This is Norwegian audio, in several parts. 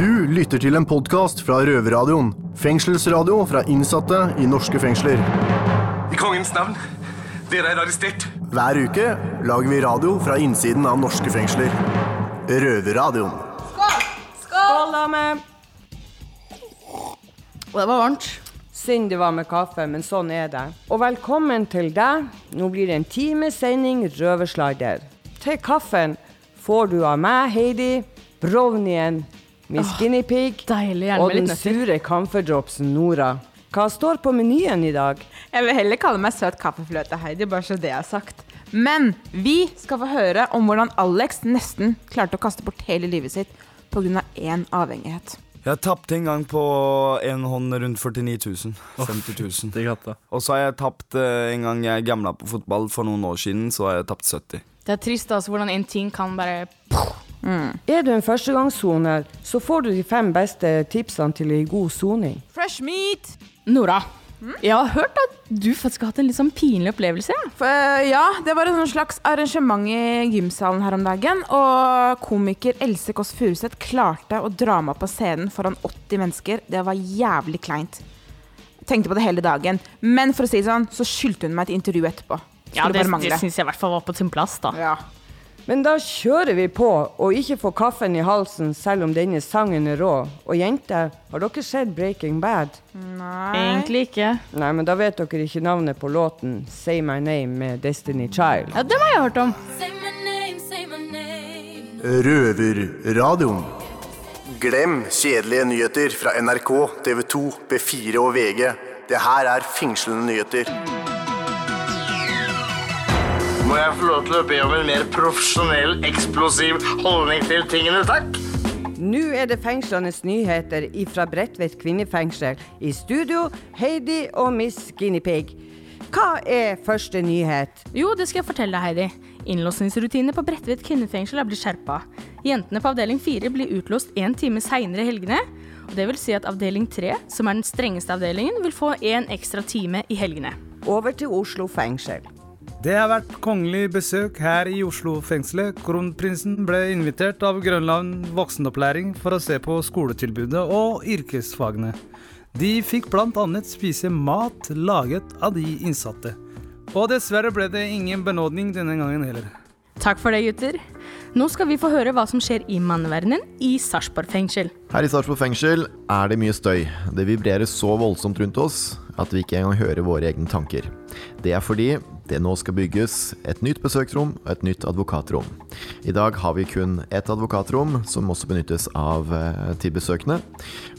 Du lytter til en podkast fra Røverradioen. Fengselsradio fra innsatte i norske fengsler. I kongens navn, dere er arrestert. Hver uke lager vi radio fra innsiden av norske fengsler. Røverradioen. Skål, Skål, dame! Det var varmt. Synd det var med kaffe, men sånn er det. Og velkommen til deg. Nå blir det en times sending Røversladder. Til kaffen får du av meg, Heidi, brownien, Miss Guinea Pig Deilig. Og den sure camferdropsen Nora. Hva står på menyen i dag? Jeg vil heller kalle meg søt kaffefløte, Heidi, bare så det er sagt. Men vi skal få høre om hvordan Alex nesten klarte å kaste bort hele livet sitt pga. én avhengighet. Jeg tapte en gang på en hånd rundt 49 000. 50 000. Til. Og så har jeg tapt eh, en gang jeg gamla på fotball for noen år siden, så har jeg tapt 70. Det er trist altså hvordan en ting kan bare Er du en førstegangssoner, så får du de fem beste tipsene til ei god soning. Fresh meat! Nora, jeg har hørt at du faktisk har hatt en litt sånn pinlig opplevelse. Ja. For, eh, ja, det var et sånn slags arrangement i gymsalen her om dagen. Og komiker Else Kåss Furuseth klarte å dra meg på scenen foran 80 mennesker. Det var jævlig kleint. Tenkte på det hele dagen. Men for å si det sånn, så skyldte hun meg et intervju etterpå. Ja, det, det syns jeg i hvert fall var på sin plass, da. Ja. Men da kjører vi på, og ikke får kaffen i halsen selv om denne sangen er rå. Og jenter, har dere sett Breaking Bad? Nei. Egentlig ikke. Nei, men da vet dere ikke navnet på låten Say My Name med Destiny Child. Ja, Den har jeg hørt om. Say my name, say my name. Røverradioen. Glem kjedelige nyheter fra NRK, TV 2, P4 og VG. Det her er fengslende nyheter. Må jeg få lov til å be om en mer profesjonell, eksplosiv holdning til tingene, takk? Nå er det fengslenes nyheter ifra Bredtvet kvinnefengsel. I studio, Heidi og Miss Guinea Pig. Hva er første nyhet? Jo, det skal jeg fortelle deg, Heidi. Innlåsningsrutinene på Bredtvet kvinnefengsel er blitt skjerpa. Jentene på avdeling 4 blir utlåst én time seinere i helgene. Og det vil si at avdeling 3, som er den strengeste avdelingen, vil få én ekstra time i helgene. Over til Oslo fengsel. Det har vært kongelig besøk her i Oslo-fengselet. Kronprinsen ble invitert av Grønland voksenopplæring for å se på skoletilbudet og yrkesfagene. De fikk bl.a. spise mat laget av de innsatte. Og dessverre ble det ingen benådning denne gangen heller. Takk for det, gutter. Nå skal vi få høre hva som skjer i manneverdenen i Sarpsborg fengsel. Her i Sarpsborg fengsel er det mye støy. Det vibrerer så voldsomt rundt oss at vi ikke engang hører våre egne tanker. Det er fordi det nå skal bygges et nytt besøksrom og et nytt advokatrom. I dag har vi kun ett advokatrom, som også benyttes av eh, til besøkende.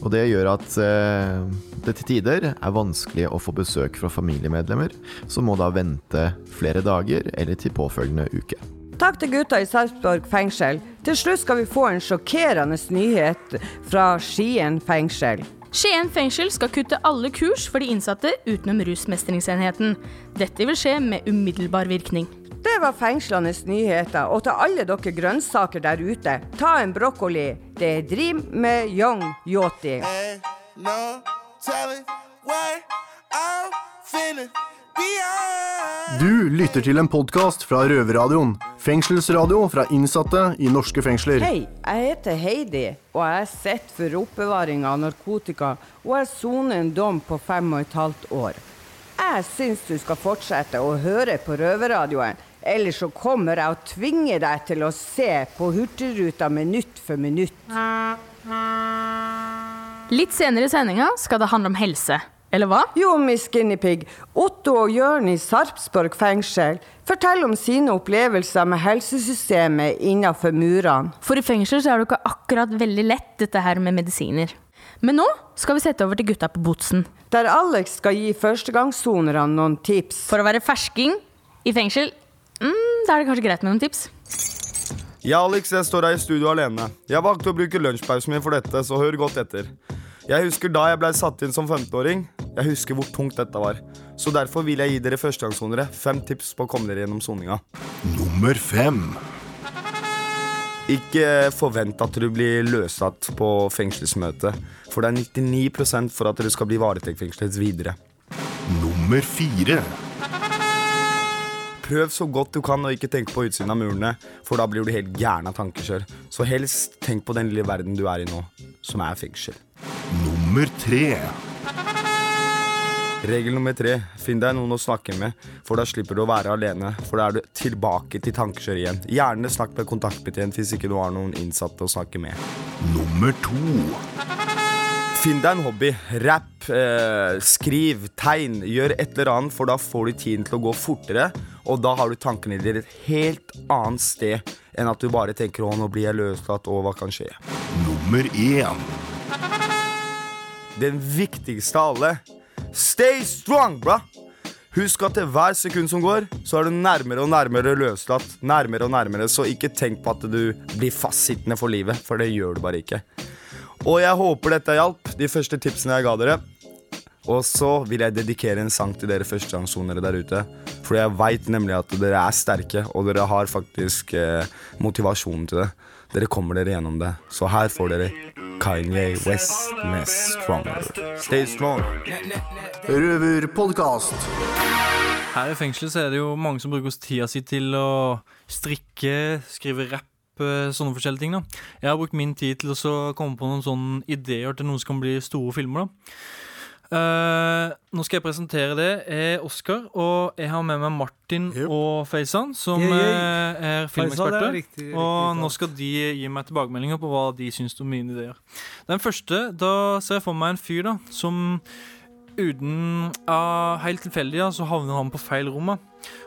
Og det gjør at eh, det til tider er vanskelig å få besøk fra familiemedlemmer, som må da vente flere dager eller til påfølgende uke. Takk til gutta i Sarpsborg fengsel. Til slutt skal vi få en sjokkerende nyhet fra Skien fengsel. Skien fengsel skal kutte alle kurs for de innsatte utenom rusmestringsenheten. Dette vil skje med umiddelbar virkning. Det var fengslenes nyheter. Og til alle dere grønnsaker der ute, ta en brokkoli. Det er Dream med Young Yoti. no Du lytter til en podkast fra Røverradioen. Fengselsradio fra innsatte i norske fengsler. Hei, jeg heter Heidi, og jeg sitter for oppbevaring av narkotika, og jeg soner en dom på fem og et halvt år. Jeg syns du skal fortsette å høre på Røverradioen, ellers så kommer jeg å tvinge deg til å se på Hurtigruta minutt for minutt. Litt senere i sendinga skal det handle om helse. Eller hva? Jo, Miss Guinea Pig, Otto og Jørn i Sarpsborg fengsel forteller om sine opplevelser med helsesystemet innenfor murene. For i fengsel så er det jo ikke akkurat veldig lett, dette her med medisiner. Men nå skal vi sette over til gutta på Botsen. Der Alex skal gi førstegangssonerne noen tips. For å være fersking i fengsel, mm, da er det kanskje greit med noen tips. Ja, Alex, jeg står her i studio alene. Jeg valgte å bruke lunsjpausen min for dette, så hør godt etter. Jeg husker da jeg ble satt inn som 15-åring. Jeg husker hvor tungt dette var. Så derfor vil jeg gi dere førstegangssonere fem tips på å komme dere gjennom soninga. Nummer fem. Ikke forvent at du blir løslatt på fengselsmøte, for det er 99% for at du skal bli varetektsfengslet videre. Nummer fire. Prøv så godt du kan å ikke tenke på utsiden av murene, for da blir du helt gæren av tankekjør. Så helst tenk på den lille verden du er i nå. som er fengsel. Nummer tre. Regel nummer tre. Finn deg noen å snakke med, for da slipper du å være alene. For da er du tilbake til tankekjøret igjen. Gjerne snakk med kontaktbetjent hvis ikke du har noen innsatte å snakke med. Nummer to. Finn deg en hobby. Rapp, eh, skriv, tegn. Gjør et eller annet, for da får du tiden til å gå fortere. Og da har du tankene dine et helt annet sted enn at du bare tenker 'Å, nå blir jeg løslatt, og hva kan skje?' Nummer én. Den viktigste av alle. Stay strong, bra! Husk at til hver sekund som går, så er du nærmere og nærmere løslatt. Nærmere og nærmere, Så ikke tenk på at du blir fastsittende for livet, for det gjør du bare ikke. Og jeg håper dette hjalp, de første tipsene jeg ga dere. Og så vil jeg dedikere en sang til dere førstegangssonere der ute. For jeg veit nemlig at dere er sterke, og dere har faktisk eh, motivasjonen til det. Dere kommer dere gjennom det. Så her får dere Kanye West med 'Stronger'. Stay strong. Røverpodkast. Her i fengselet så er det jo mange som bruker tida si til å strikke, skrive rapp, eh, sånne forskjellige ting. da Jeg har brukt min tid til å komme på noen sånne ideer til noe som kan bli store filmer. da Eh, Nå skal jeg presentere det. Jeg er Oskar, og jeg har med meg Martin og Feisan, som yeah, eh, er filmeksperter. er riktig, riktig- og nå skal de gi meg tilbakemeldinger på hva de syns om mine ideer. Den første, da ser jeg for meg en fyr da som uten uh, Helt tilfeldig da, så havner han på feil rom.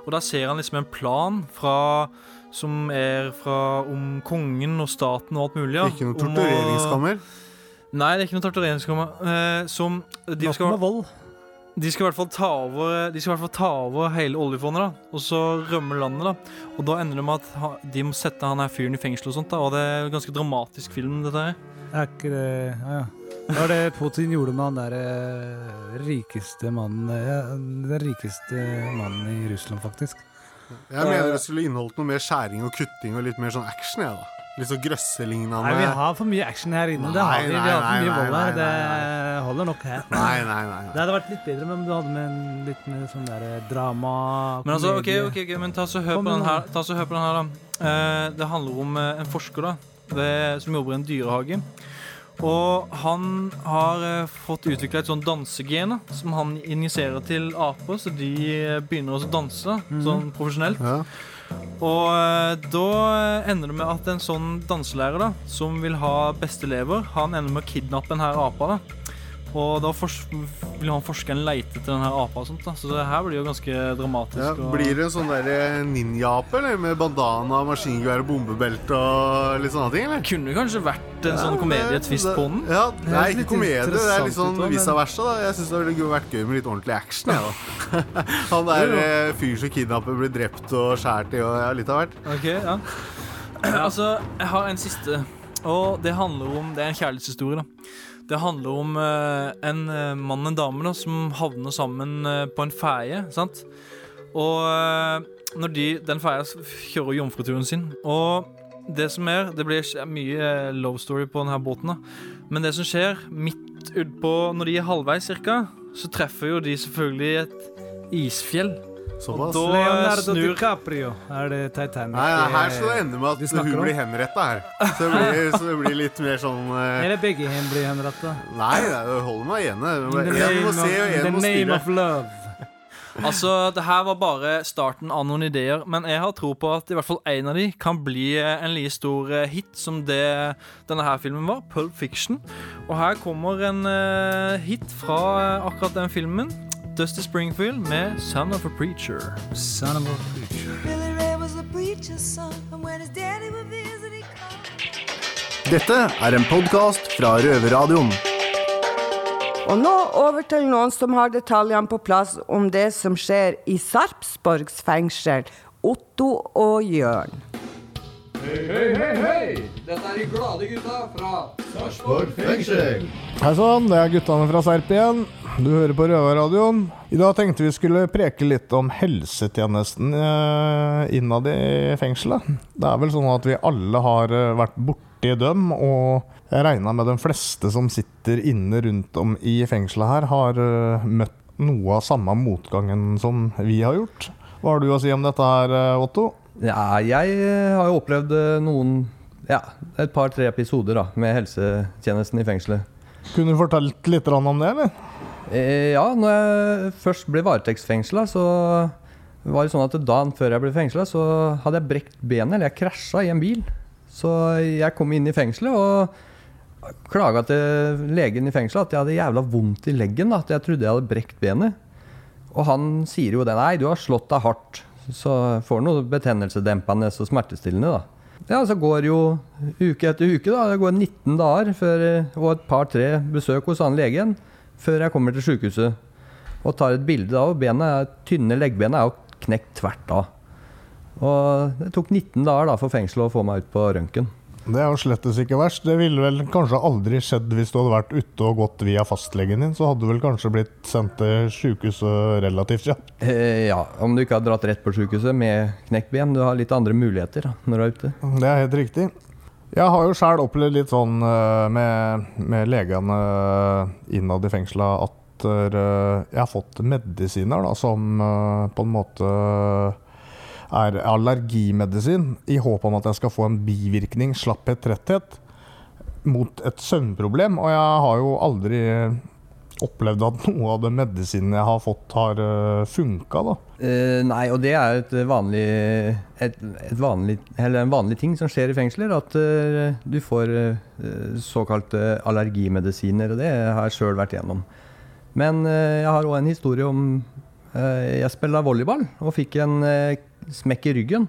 Og da ser han liksom en plan fra som er fra om kongen og staten og alt mulig. Ja. Ikke noe Om uh, tortureringskammer? Nei, det er ikke noe tortureringskammer. Eh, som de skal, med vold. de skal i hvert fall ta over De skal i hvert fall ta over hele oljefondet, da. Og så rømme landet, da. Og da ender det med at ha- de må sette han her fyren i fengsel og sånt, da. Og det er en ganske dramatisk film, dette her. Er ikke det Ja, ja. Det var det Putin gjorde med han der eh, rikeste mannen ja, Den rikeste mannen i Russland, faktisk. Jeg mener det skulle inneholdt noe mer skjæring og kutting og litt mer sånn action. Jeg, da. Litt sånn grøsselignende. Nei, vi har for mye action her inne. Det har vi. Vi har for mye Nei, nei, vold nei, her. nei, Det holder nok her. Nei, nei, nei. Det hadde vært litt bedre om du hadde med en litt mer sånn der eh, drama Men altså, ok, ok, ok, men ta så hør på den her, da. ta så hør på den her da. Eh, det handler om eh, en forsker da, det, som jobber i en dyrehage. Og han har eh, fått utviklet et sånn dansegen da, som han injiserer til aper, så de begynner også å danse da, Mhm. sånn profesjonelt. Og eh, da ender det med at en sånn danselærer da, som vil ha beste elever, han ender med å kidnappe denne apa da. Og da vil han forskeren leite etter denne apa og sånt da. Så det her blir jo ganske dramatisk. Ja, og- blir det en sånn der ninja-ape, eller? Med bandana, maskingevær og bombebelte og litt sånne ting, eller? Kunne kanskje vært en sånn komedietvist på den. Ja, det er ikke komedie, det er litt sånn vice versa. da Jeg syns det ville vært gøy med litt ordentlig action. Da. Han der fyr fyren som kidnapper, blir drept og skåret i og ja, litt av hvert. Ok, ja. Altså, jeg har en siste, og det handler om Det er en kjærlighetshistorie, da. Det handler om eh, en eh, mann og en dame da, som havner sammen eh, på en feie. sant? Og når de, den feia kjører jomfruturen sin. Og det som er Det blir mye love story på denne båten. da. Men det som skjer midt utpå Når de er halvveis cirka, så treffer jo de selvfølgelig et isfjell. Og da Leonardo snur DiCaprio. Er det Titanic? Nei, nei, her skal det ende med at hun om? blir henretta her. Så det blir, så det blir litt mer sånn uh... Eller begge hen blir henrettet. Nei, det holder meg igjen. The Én name må of- se, og name love. Altså, det her var bare starten av noen ideer, men jeg har tro på at i hvert fall én av de kan bli eh, en like stor eh, hit som det denne her filmen var, Pulp Fiction. Og her kommer en eh, hit fra eh, akkurat den filmen. Dusty Springfield med 'Son of a Preacher'. Son of a preacher. Billy Ray was a preacher's son, and when his daddy would visit, he Dette er en podkast fra Røverradioen. Og nå over til noen som har detaljene på plass om det som skjer i Sarpsborgs fengsel. Otto og Jørn. Hei, hei, hei, hei! Dette er de glade gutta fra Sarpsborg fengsel. Hei sann, det er guttene fra Serp igjen. Du hører på Røverradioen. I dag tenkte vi skulle preke litt om helsetjenesten eh, innad i fengselet. Det er vel sånn at vi alle har eh, vært borti dem, og jeg regna med de fleste som sitter inne rundt om i fengselet her, har eh, møtt noe av samme motgangen som vi har gjort. Hva har du å si om dette her, Otto? Ja, jeg eh, har jo opplevd eh, noen ja, et par-tre episoder da, med helsetjenesten i fengselet. Kunne du fortalt litt om det, eller? Eh, ja, når jeg først ble varetektsfengsla, så var det sånn at dagen før jeg ble fengsla, så hadde jeg brekt benet, eller jeg krasja i en bil. Så jeg kom inn i fengselet og klaga til legen i fengselet at jeg hadde jævla vondt i leggen. Da, at jeg trodde jeg hadde brekt benet. Og han sier jo det. Nei, du har slått deg hardt. Så får du noe betennelsesdempende og smertestillende, da. Ja, så går jo uke etter uke, da. Det går 19 dager før, og et par-tre besøk hos han legen før jeg kommer til sykehuset. Og tar et bilde av bena. tynne leggbenet er jo knekt tvert av. Og det tok 19 dager da for fengselet å få meg ut på røntgen. Det er jo slettes ikke verst. Det ville vel kanskje aldri skjedd hvis du hadde vært ute og gått via fastlegen din. Så hadde du vel kanskje blitt sendt til sykehuset relativt kjapt. Eh, ja, om du ikke har dratt rett på sykehuset med knekt ben. Du har litt andre muligheter da, når du er ute. Det er helt riktig. Jeg har jo sjøl opplevd litt sånn eh, med, med legene innad i fengsla at eh, jeg har fått medisiner da, som eh, på en måte er allergimedisin, i håp om at jeg skal få en bivirkning, slapphet, tretthet, mot et søvnproblem. Og jeg har jo aldri opplevd at noe av den medisinen jeg har fått, har funka, da. Eh, nei, og det er et vanlig, et, et vanlig, en vanlig ting som skjer i fengsler. At uh, du får uh, såkalte allergimedisiner, og det har jeg sjøl vært gjennom. Men uh, jeg har òg en historie om eh, Jeg spilla volleyball og fikk en eh, smekk i ryggen,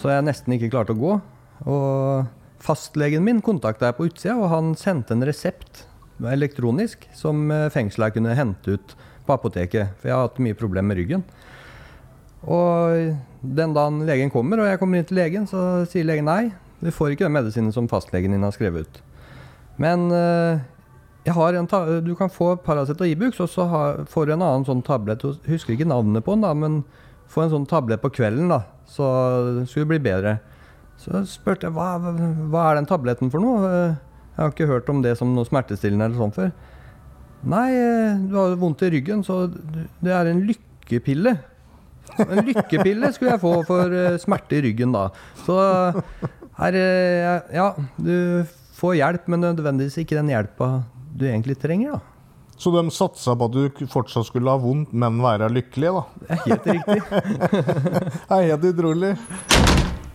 så jeg nesten ikke klarte å gå. Og fastlegen min kontakta jeg på utsida, og han sendte en resept elektronisk som fengsla kunne hente ut på apoteket. For jeg har hatt mye problemer med ryggen. Og den dagen legen kommer, og jeg kommer inn til legen, så sier legen nei, du får ikke den medisinen som fastlegen din har skrevet ut. Men eh, du kan få Paracet og Ibux, og så har, får du en annen sånn tablett. Husker ikke navnet på den, da, men få en sånn tablett på kvelden, da, så skulle det bli bedre. Så spurte jeg hva, hva er den tabletten for noe? Jeg har ikke hørt om det som noe smertestillende eller sånn før. Nei, du har vondt i ryggen, så det er en lykkepille. En lykkepille skulle jeg få for eh, smerte i ryggen da. Så her eh, Ja, du får hjelp, men nødvendigvis ikke den hjelpa du egentlig trenger, da. Så de satsa på at du fortsatt skulle ha vondt, men være lykkelig, da? Det er helt riktig. det er helt utrolig.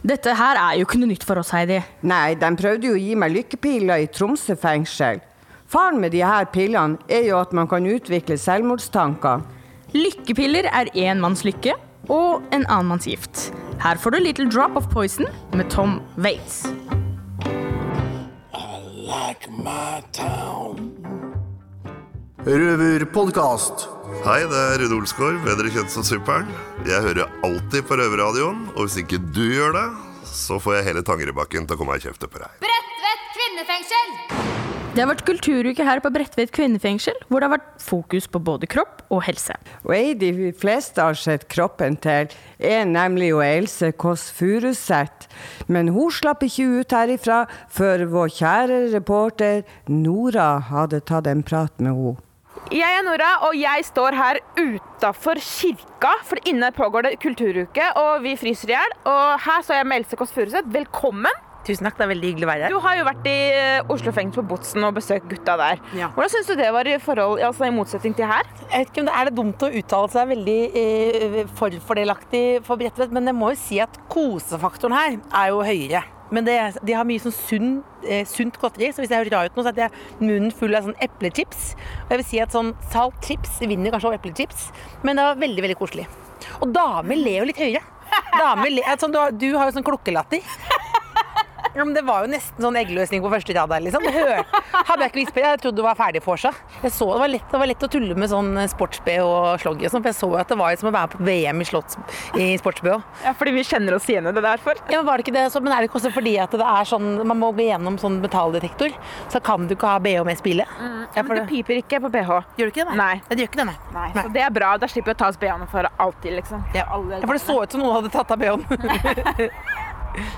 Dette her er jo ikke noe nytt for oss, Heidi. Nei, de prøvde jo å gi meg lykkepiller i Tromsø fengsel. Faren med de her pillene er jo at man kan utvikle selvmordstanker. Lykkepiller er én manns lykke og en annen manns gift. Her får du Little Drop of Poison med Tom Waits. Like my town. Røverpodkast. Hei, det er Rune Olsgaard, bedre kjent som Super'n. Jeg hører alltid på Røverradioen, og hvis ikke du gjør det, så får jeg hele Tangerudbakken til å komme og kjefte på deg. Bredtvet kvinnefengsel! Det har vært kulturuke her på Bredtvet kvinnefengsel, hvor det har vært fokus på både kropp og helse. Og ei de fleste har sett kroppen til, er nemlig jo Else Kåss Furuseth. Men hun slapp ikke ut herifra før vår kjære reporter Nora hadde tatt en prat med henne. Jeg er Nora, og jeg står her utafor kirka, for inne pågår det kulturuke, og vi fryser i hjel. Og her står jeg med Else Kåss Furuseth. Velkommen. Tusen takk, det er veldig hyggelig å være her. Du har jo vært i eh, Oslo fengsel på Botsen og besøkt gutta der. Hvordan syns du det var i forhold, altså i motsetning til her? Jeg vet ikke om det er det dumt å uttale seg veldig eh, forfordelaktig for Bredtvet, men jeg må jo si at kosefaktoren her er jo høyere. Men det, de har mye sånn sunn, eh, sunt godteri, så hvis jeg hører rar ut nå, så er jeg munnen full av sånn eplechips. Og jeg vil si at sånn salt chips vinner kanskje over eplechips, men det var veldig, veldig koselig. Og damer ler jo litt høyere. Damer ler, sånn, du, har, du har jo sånn klukkelatter. Ja, men Det var jo nesten sånn eggløsning på første rad der, liksom. Det hør, hadde jeg ikke visst på det, jeg trodde du var ferdig vorsa. Jeg så det var lett, det var lett å tulle med sånn sports-BH og sloggy og sånn, for jeg så jo at det var som å være på VM i, slotts- i sports-BH. Ja, fordi vi kjenner oss igjen i det derfor. Ja, men var det ikke det? Så, men er det ikke også fordi at det er sånn, man må gå gjennom sånn metalldetektor, så kan du ikke ha BH med spillet? Ja, men det piper ikke på BH. Gjør du ikke det? Nei. Det gjør ikke det, nei. Nei. Så det er bra. Da slipper vi å ta oss BH-ene for alltid, liksom. Ja. ja, for det så ut som noen hadde tatt av BH-en.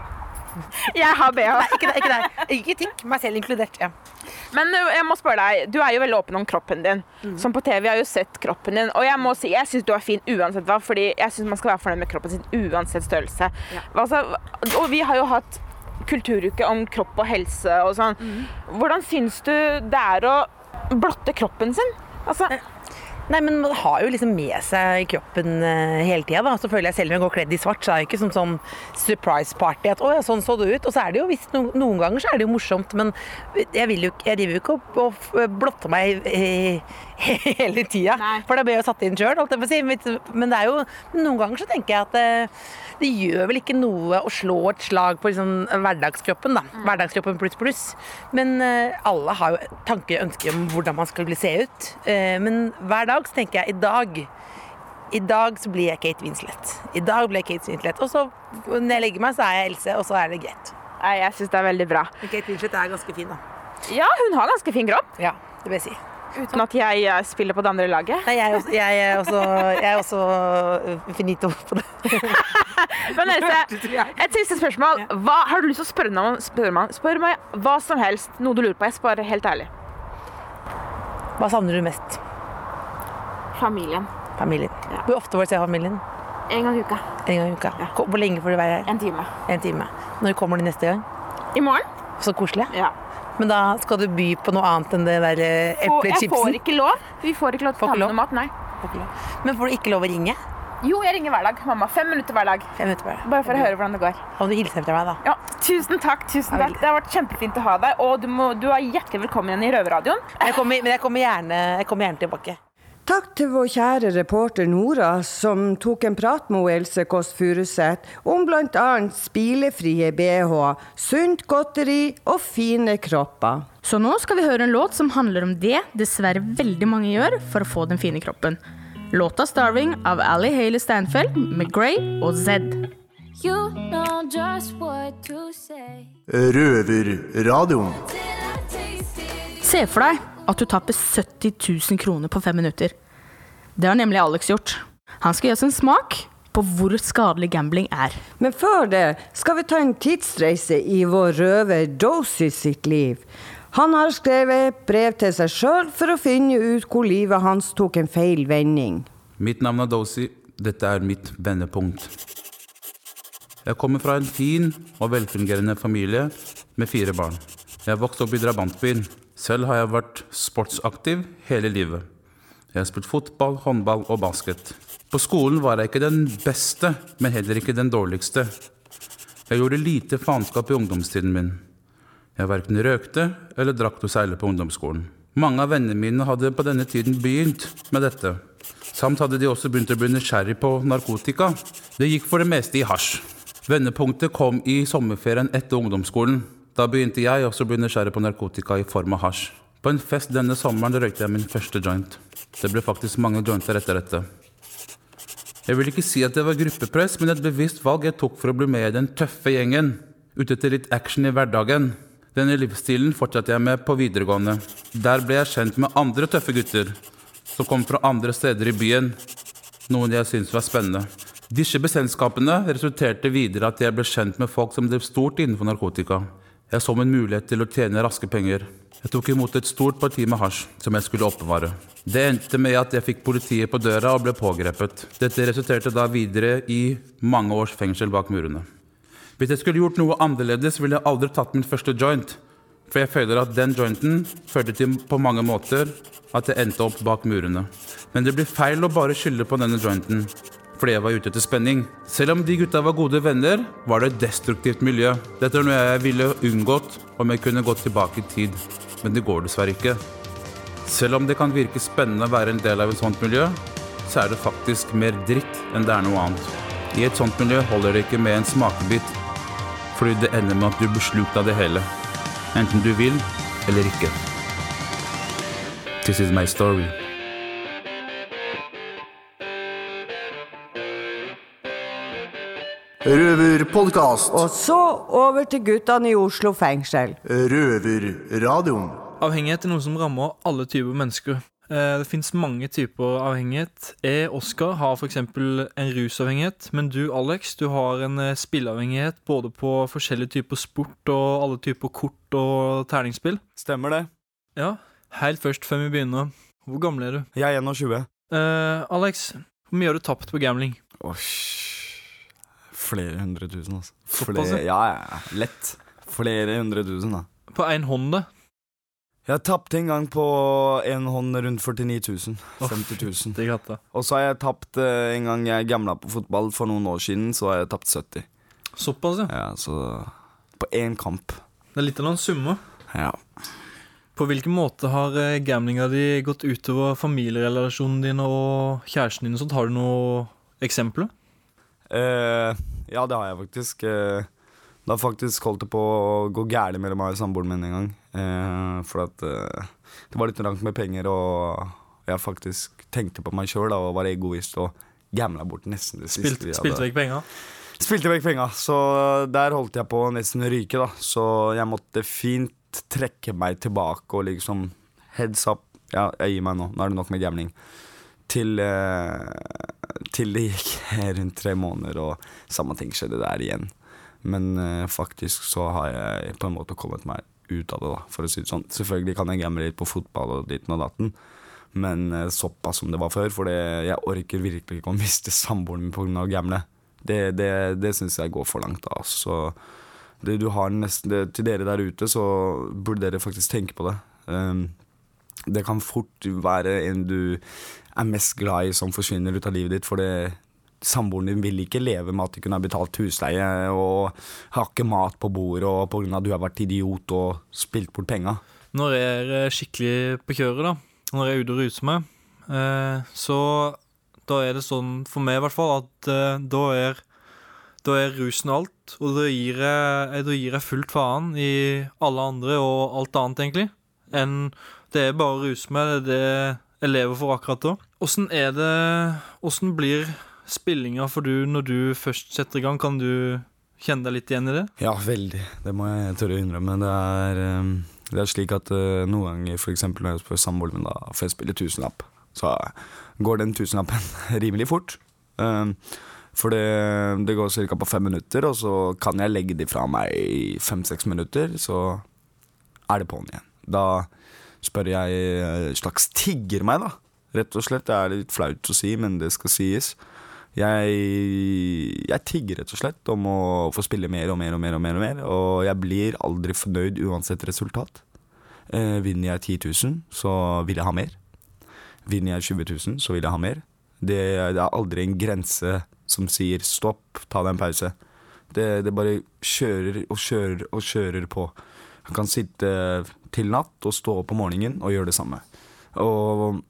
Jeg har BH. Ikke. Ikke, deg. ikke tikk, meg selv inkludert. ja. Men jeg må spørre deg, du er jo veldig åpen om kroppen din. Som på TV har jo sett kroppen din. Og jeg må si, jeg syns du er fin uansett hva, fordi jeg syns man skal være fornøyd med kroppen sin uansett størrelse. Altså, og vi har jo hatt kulturuke om kropp og helse og sånn. Hvordan syns du det er å blotte kroppen sin? Altså, Nei, men man har jo liksom med seg kroppen eh, hele tida. da. Så føler jeg selv om jeg går kledd i svart, så er det ikke som sånn surprise party at å ja, sånn så det ut. Og så er det jo visst no, noen ganger så er det jo morsomt, men jeg vil jo Jeg driver jo ikke og blotter meg hele tida. For da blir jeg jo satt inn sjøl, holdt jeg på å si. Men det er jo Noen ganger så tenker jeg at det, det gjør vel ikke noe å slå et slag på liksom hverdagskroppen, da. Hverdagskroppen pluss pluss. Men uh, alle har jo tanker og ønsker om hvordan man skal bli se ut. Uh, men hver dag så tenker jeg i dag i dag så blir jeg Kate Winslet. I dag blir jeg Kate Winslet. Og så når jeg legger meg, så er jeg Else, og så er det greit. Nei, jeg syns det er veldig bra. Men Kate Winslet er ganske fin, da. Ja, hun har ganske fin kropp. Ja, det vil jeg si. Uten at jeg eh, spiller på det andre laget. Nei, jeg er også, jeg er også, jeg er også uh, finito på det. Men Else, et siste spørsmål. Hva har du lyst til å spørre meg om? Spør meg, spør meg hva som helst. Noe du lurer på. Jeg sparer helt ærlig. Hva savner du mest? Familien. Familien. Hvor ofte får du se familien? En gang i uka. En gang i uka. Ja. Hvor lenge får du være her? En time. En time. Når kommer de neste gang? I morgen. Så koselig. Ja. Men da skal du by på noe annet enn det der eplechipsen? Jeg får ikke lov. Vi får ikke lov til å ta med noe mat, nei. Men får du ikke lov å ringe? Jo, jeg ringer hver dag. Mamma. Fem minutter hver dag. Fem minutter hver dag. Bare for å høre hvordan det går. Og du hilser etter meg, da? Ja, Tusen takk. tusen takk. Det har vært kjempefint å ha deg. Og du, må, du er hjertelig velkommen igjen i Røverradioen. Men jeg kommer, men jeg kommer, gjerne, jeg kommer gjerne tilbake. Takk til vår kjære reporter Nora, som tok en prat med Else Kåss Furuseth om bl.a. spilefrie bh, sunt godteri og fine kropper. Så nå skal vi høre en låt som handler om det dessverre veldig mange gjør for å få den fine kroppen. Låta 'Starving' av Ally Haley Steinfeld med Grey og Zed. You know just what to say. Røverradioen. Se for deg at du tapper 70 000 kroner på fem minutter. Det har nemlig Alex gjort. Han skal gi oss en smak på hvor skadelig gambling er. Men før det skal vi ta en tidsreise i vår røver Dozy sitt liv. Han har skrevet brev til seg sjøl for å finne ut hvor livet hans tok en feil vending. Mitt navn er Dosi. Dette er mitt vendepunkt. Jeg kommer fra en fin og velfungerende familie med fire barn. Jeg vokste opp i drabantbyen. Selv har jeg vært sportsaktiv hele livet. Jeg har spilt fotball, håndball og basket. På skolen var jeg ikke den beste, men heller ikke den dårligste. Jeg gjorde lite faenskap i ungdomstiden min. Jeg verken røkte eller drakk noe særlig på ungdomsskolen. Mange av vennene mine hadde på denne tiden begynt med dette. Samt hadde de også begynt å bli nysgjerrig på narkotika. Det gikk for det meste i hasj. Vendepunktet kom i sommerferien etter ungdomsskolen. Da begynte jeg også å bli nysgjerrig på narkotika i form av hasj. På en fest denne sommeren røykte jeg min første joint. Det ble faktisk mange jointer etter dette. Jeg vil ikke si at det var gruppepress, men et bevisst valg jeg tok for å bli med i den tøffe gjengen. Ute etter litt action i hverdagen. Denne livsstilen fortsatte jeg med på videregående. Der ble jeg kjent med andre tøffe gutter som kom fra andre steder i byen. Noen jeg syntes var spennende. Disse bekjentskapene resulterte videre at jeg ble kjent med folk som drev stort innenfor narkotika. Jeg så min mulighet til å tjene raske penger. Jeg tok imot et stort parti med hasj som jeg skulle oppbevare. Det endte med at jeg fikk politiet på døra og ble pågrepet. Dette resulterte da videre i mange års fengsel bak murene. Hvis jeg skulle gjort noe annerledes, ville jeg aldri tatt min første joint. For jeg føler at den jointen førte til på mange måter at jeg endte opp bak murene. Men det blir feil å bare skylde på denne jointen, fordi jeg var ute etter spenning. Selv om de gutta var gode venner, var det et destruktivt miljø. Dette er noe jeg ville unngått om jeg kunne gått tilbake i tid. Men det går dessverre ikke. Selv om det kan virke spennende å være en del av et sånt miljø, så er det faktisk mer dritt enn det er noe annet. I et sånt miljø holder det ikke med en smakebit, fordi det ender med at du blir slukt av det hele. Enten du vil eller ikke. This is my story. Røverpodkast. Og så over til guttene i Oslo fengsel. Røverradioen. Avhengighet er noe som rammer alle typer mennesker. Eh, Det fins mange typer avhengighet. Jeg, Oskar, har f.eks. en rusavhengighet. Men du, Alex, du har en eh, spilleavhengighet både på forskjellige typer sport og alle typer kort og terningspill. Stemmer det. Ja. Helt først, før vi begynner. Hvor gammel er du? Jeg er 21. Uh, Alex, hvor mye har du tapt på gambling? Flere hundre tusen, altså. Flere, ja. ja. Lett. Flere hundre tusen, da. På én hånd, det. Jeg tapte en gang på en hånd rundt 49 000. 50 000. Det er. Og så har jeg tapt eh, en gang jeg gamla på fotball for noen år siden, så har jeg tapt 70. Såpass, ja. Ja, så På én kamp. Det er litt av noen summer. Ja. På hvilken måte har gamlinga di gått utover familierelasjonene dine og kjæresten din? og sånt? Har du noen eksempler? Eh, ja, det har jeg faktisk. Eh, det har faktisk holdt det på å gå gærent mellom meg og samboeren min en gang. Eh, for at eh, det var litt langt med penger, og jeg faktisk tenkte på meg sjøl og var egoist og gamla bort nesten det siste. Spilt, hadde. spilte vekk penger? Spilte vekk penga, så der holdt jeg på å nesten ryke, da. Så jeg måtte fint trekke meg tilbake og liksom Heads up. Ja, jeg gir meg nå. Nå er det nok med gambling. Til, eh, til det gikk rundt tre måneder, og samme ting skjedde der igjen. Men uh, faktisk så har jeg på en måte kommet meg ut av det, da, for å si det sånn. Selvfølgelig kan jeg gamble litt på fotball og ditten og datten, men uh, såpass som det var før. For jeg orker virkelig ikke å miste samboeren min pga. å gamble. Det, det, det syns jeg går for langt. da, Så det, du har nesten, til dere der ute, så burde dere faktisk tenke på det. Um, det kan fort være en du er mest glad i som forsvinner ut av livet ditt. For det, samboeren din vil ikke leve med at du kunne ha betalt husleie og har ikke mat på bordet og pga. at du har vært idiot og spilt bort penga. Når jeg er skikkelig på kjøret, da, når jeg er ute og ruser meg, eh, så da er det sånn, for meg i hvert fall, at eh, da er da er rusen alt, og da gir jeg, da gir jeg fullt faen i alle andre og alt annet, egentlig. Enn det er bare å ruse meg, det er det jeg lever for akkurat da. Åssen er det Åssen blir spillinga for du når du først setter i gang? Kan du kjenne deg litt igjen i det? Ja, veldig. Det må jeg tørre å innrømme. Det er, um, det er slik at uh, noen ganger, f.eks. når jeg spør samboeren min, da får jeg spille tusenlapp, så går den tusenlappen rimelig fort. Um, for det, det går ca. på fem minutter, og så kan jeg legge de fra meg i fem-seks minutter, så er det på'n igjen. Da spør jeg eh, slags tigger meg, da. Rett og slett. Det er litt flaut å si, men det skal sies. Jeg, jeg tigger rett og slett om å få spille mer og mer og mer, og mer, og mer Og jeg blir aldri fornøyd uansett resultat. Eh, vinner jeg 10 000, så vil jeg ha mer. Vinner jeg 20 000, så vil jeg ha mer. Det, det er aldri en grense som sier stopp, ta deg en pause. Det, det bare kjører og kjører og kjører på. Jeg kan sitte til natt og stå opp om morgenen og gjøre det samme. Og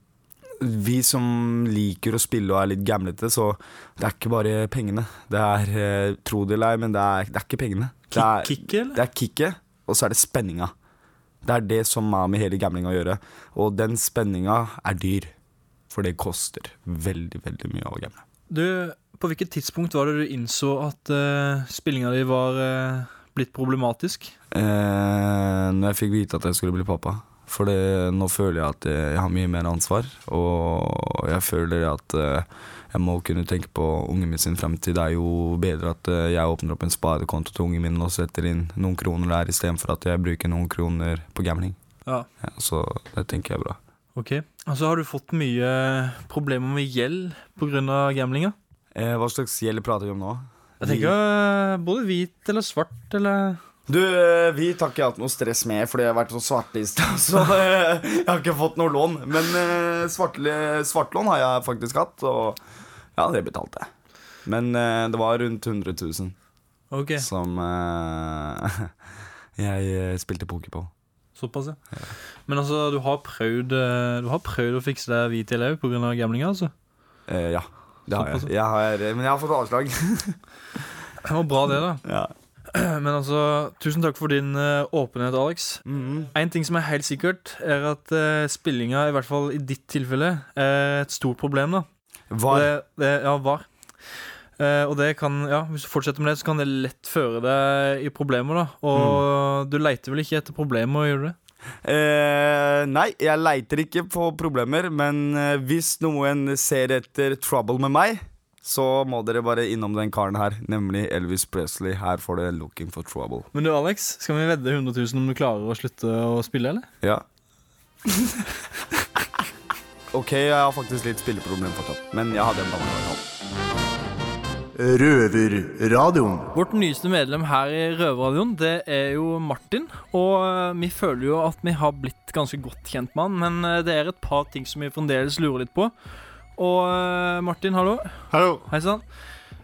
vi som liker å spille og er litt gamlete, så det er ikke bare pengene. Det er, eh, tro det eller ei, men det er, det er ikke pengene. Det er, Kicket, eller? Det er kicket, og så er det spenninga. Det er det som har med hele gamblinga å gjøre. Og den spenninga er dyr. For det koster veldig, veldig mye å gamble. Du, på hvilket tidspunkt var det du innså at uh, spillinga di var eh, blitt problematisk? Eh, når jeg fikk vite at jeg skulle bli pappa. For det, nå føler jeg at jeg har mye mer ansvar, og jeg føler at eh, jeg må kunne tenke på ungen min sin fremtid. Det er jo bedre at eh, jeg åpner opp en sparekonto til ungen min og setter inn noen kroner der, istedenfor at jeg bruker noen kroner på gambling. Ja. så det tenker jeg er bra. Ok. Altså, har du fått mye problemer med gjeld pga. gamblinga? Eh, hva slags gjeld prater vi om nå? Jeg tenker eh, både hvit eller svart eller Du, eh, hvit har ikke jeg hatt noe stress med, fordi jeg har vært så svartlista. Så eh, jeg har ikke fått noe lån. Men eh, svartle- svartlån har jeg faktisk hatt, og ja, det betalte jeg. Men eh, det var rundt 100 000 okay. som eh, jeg eh, spilte poker på. Såpass, ja. Men altså, du har prøvd eh, Du har prøvd å fikse deg hvit i lau pga. gamblinga, altså? Eh, ja, det har jeg. jeg har, men jeg har fått avslag. Det var bra, det, da. Ja. Men altså, tusen takk for din uh, åpenhet, Alex. Mhm. En ting som er helt sikkert, er at uh, spillinga, i hvert fall i ditt tilfelle, er et stort problem. da Var. Det, det, ja, var. Uh, og det kan, ja, Hvis du fortsetter med det, så kan det lett føre deg i problemer. da Og du leiter vel ikke etter problemer gjør du det? Eh, nei, jeg leiter ikke på problemer, men eh, hvis noen ser etter trouble med meg, så må dere bare innom den karen her, nemlig Elvis Presley. Her får dere 'Looking for Trouble'. Men du, Alex, skal vi vedde 100 000 om du klarer å slutte å spille, eller? Ja. ok, jeg har faktisk litt spilleproblem fortsatt, men jeg hadde en banan. Røverradioen. Vårt nyeste medlem her i Røverradioen, det er jo Martin. Og eh, vi føler jo at vi har blitt ganske godt kjent med han, men eh, det er et par ting som vi fremdeles lurer litt på. Og eh, Martin, hallo. Hallo. Hei sann.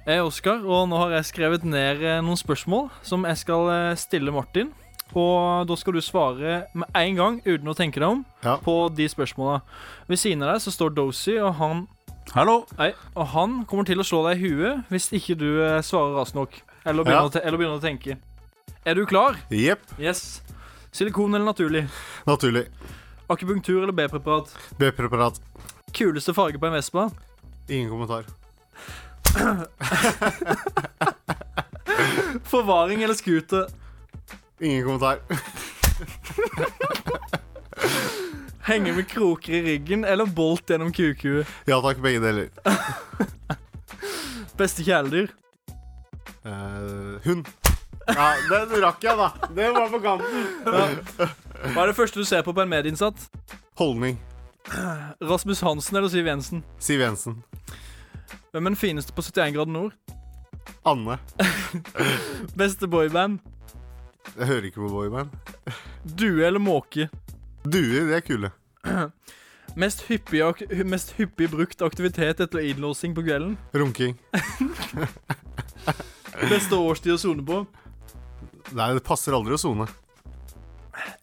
Jeg er Oskar, og nå har jeg skrevet ned noen spørsmål som jeg skal stille Martin. Og da skal du svare med en gang, uten å tenke deg om, på de spørsmåla. Ved siden av deg så står Dozy, og han Hallo. Hei, og han kommer til å slå deg i huet hvis ikke du eh, svarer raskt nok. Eller begynner, Ja. å te eller begynner å tenke. Er du klar? Jepp. Yes. Silikon eller naturlig? Naturlig. Akupunktur eller B-preparat? B-preparat. Kuleste farge på en Vespa? Ingen kommentar. Forvaring eller scooter? Ingen kommentar. Henge med kroker i ryggen eller bolt gjennom kukuet? Ja takk, begge deler. Beste kjæledyr? Uh, hund. Ja, den rakk jeg, da. Det var på kanten. Hva er det første du ser på på en medinnsatt? Holdning. Rasmus Hansen eller Siv Jensen? Siv Jensen. Hvem er den fineste på 71 grader nord? Anne. Beste boyband? Jeg hører ikke på boyband. Due eller måke? Duer, det er kule. Mest hyppig, mest hyppig brukt aktivitet etter innlåsing på kvelden? Runking. Beste årstid å sone på? Nei, det passer aldri å sone.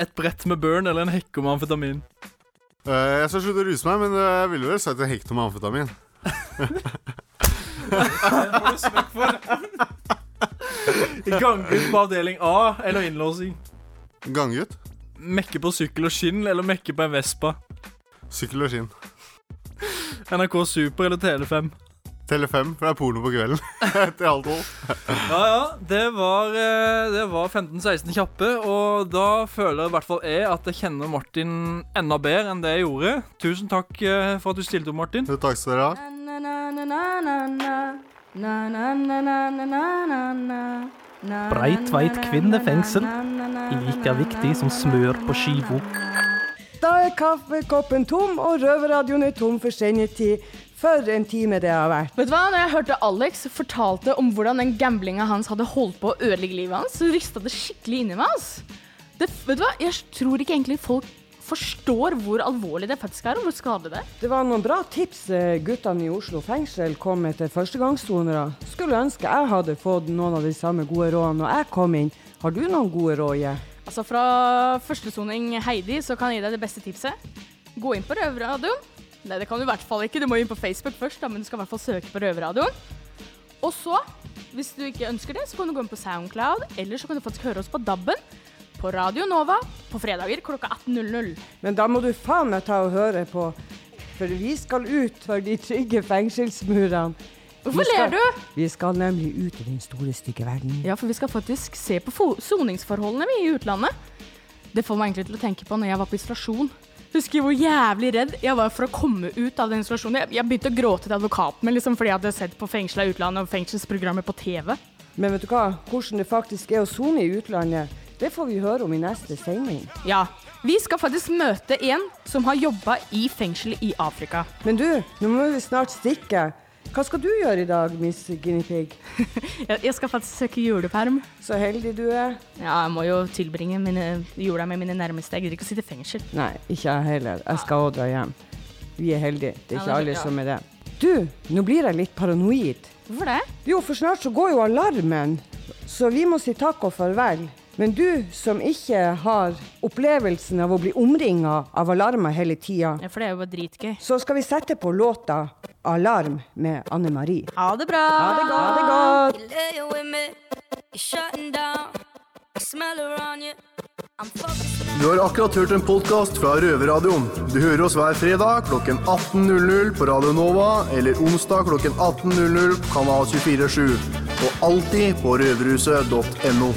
Et brett med burn eller en hekke med amfetamin? Uh, jeg skal slutte å ruse meg, men eh, jeg ville vel sagt en hekk med amfetamin. Ganggutt på avdeling A eller innlåsing? Ganggutt. Mekke på sykkel og skinn eller mekke på en Vespa? Sykkel og skinn. NRK Super eller Tele5? Tele5, for det er porno på kvelden. Etter halv tolv. Ja, ja. Det var, eh, det var 15-16 kjappe, og da føler i hvert fall jeg at jeg kjenner Martin enda bedre enn det jeg gjorde. Tusen takk eh, for at du stilte opp, Martin. Takk skal dere ha. Breitveit kvinnefengsel. Like viktig som smør på skiva. Da er kaffekoppen tom, og røverradioen er tom for sendetid. For en time det har vært. Vet du hva, når jeg hørte Alex fortalte om hvordan den gamblinga hans hadde holdt på å ødelegge livet hans, så rista det skikkelig inni meg. Altså. Det, vet du hva, Jeg tror ikke egentlig folk forstår hvor alvorlig det faktisk er, og hvor skadelig det er. Det var noen bra tips eh, guttene i Oslo fengsel kom med til førstegangssonere. Skulle ønske jeg hadde fått noen av de samme gode rådene når jeg kom inn. Har du noen gode råd? Je? Altså Fra førstesoning Heidi så kan jeg gi deg det beste tipset. Gå inn på Røverradioen. Nei, det kan du i hvert fall ikke. Du må inn på Facebook først, da, men du skal i hvert fall søke på Røverradioen. Og så, hvis du ikke ønsker det, så kan du gå inn på Soundcloud, eller så kan du faktisk høre oss på DAB-en på Radio Nova på fredager klokka 18.00. Men da må du faen meg ta og høre på, for vi skal ut for de trygge fengselsmurene. Hvorfor skal- ler du? Vi skal nemlig ut i den store, stygge verden. Ja, for vi skal faktisk se på fo- soningsforholdene vi i utlandet. Det får meg egentlig til å tenke på når jeg var på isolasjon. Husker hvor jævlig redd jeg var for å komme ut av den isolasjonen. Jeg, jeg begynte å gråte til advokaten min liksom, fordi jeg hadde sett på fengsla i utlandet og fengselsprogrammer på TV. Men vet du hva? Hvordan det faktisk er å sone i utlandet, det får vi høre om i neste sending. Ja, vi skal faktisk møte en som har jobba i fengsel i Afrika. Men du, nå må vi snart stikke. Hva skal du gjøre i dag, Miss Guinea Pig? Jeg, skal faktisk søke juleperm. Så heldig du er. Ja, jeg må jo tilbringe mine, jula med mine nærmeste. Jeg gidder ikke å sitte i fengsel. Nei, ikke jeg heller. Jeg skal òg dra hjem. Vi er heldige. Det er ikke alle ja. som er det. Du, nå blir jeg litt paranoid. Hvorfor det? Jo, for snart så går jo alarmen. Så vi må si takk og farvel. Men du som ikke har opplevelsen av å bli omringa av alarmer hele tida, Ja, for det er jo bare dritgøy. så skal vi sette på låta 'Alarm' med Anne Marie. Ha det bra! Ha det godt. Du har akkurat hørt en podkast fra Røverradioen. Du hører oss hver fredag klokken 18.00 på Radio Nova eller onsdag klokken 18.00 på Kanal 247. Og alltid på røverhuset.no.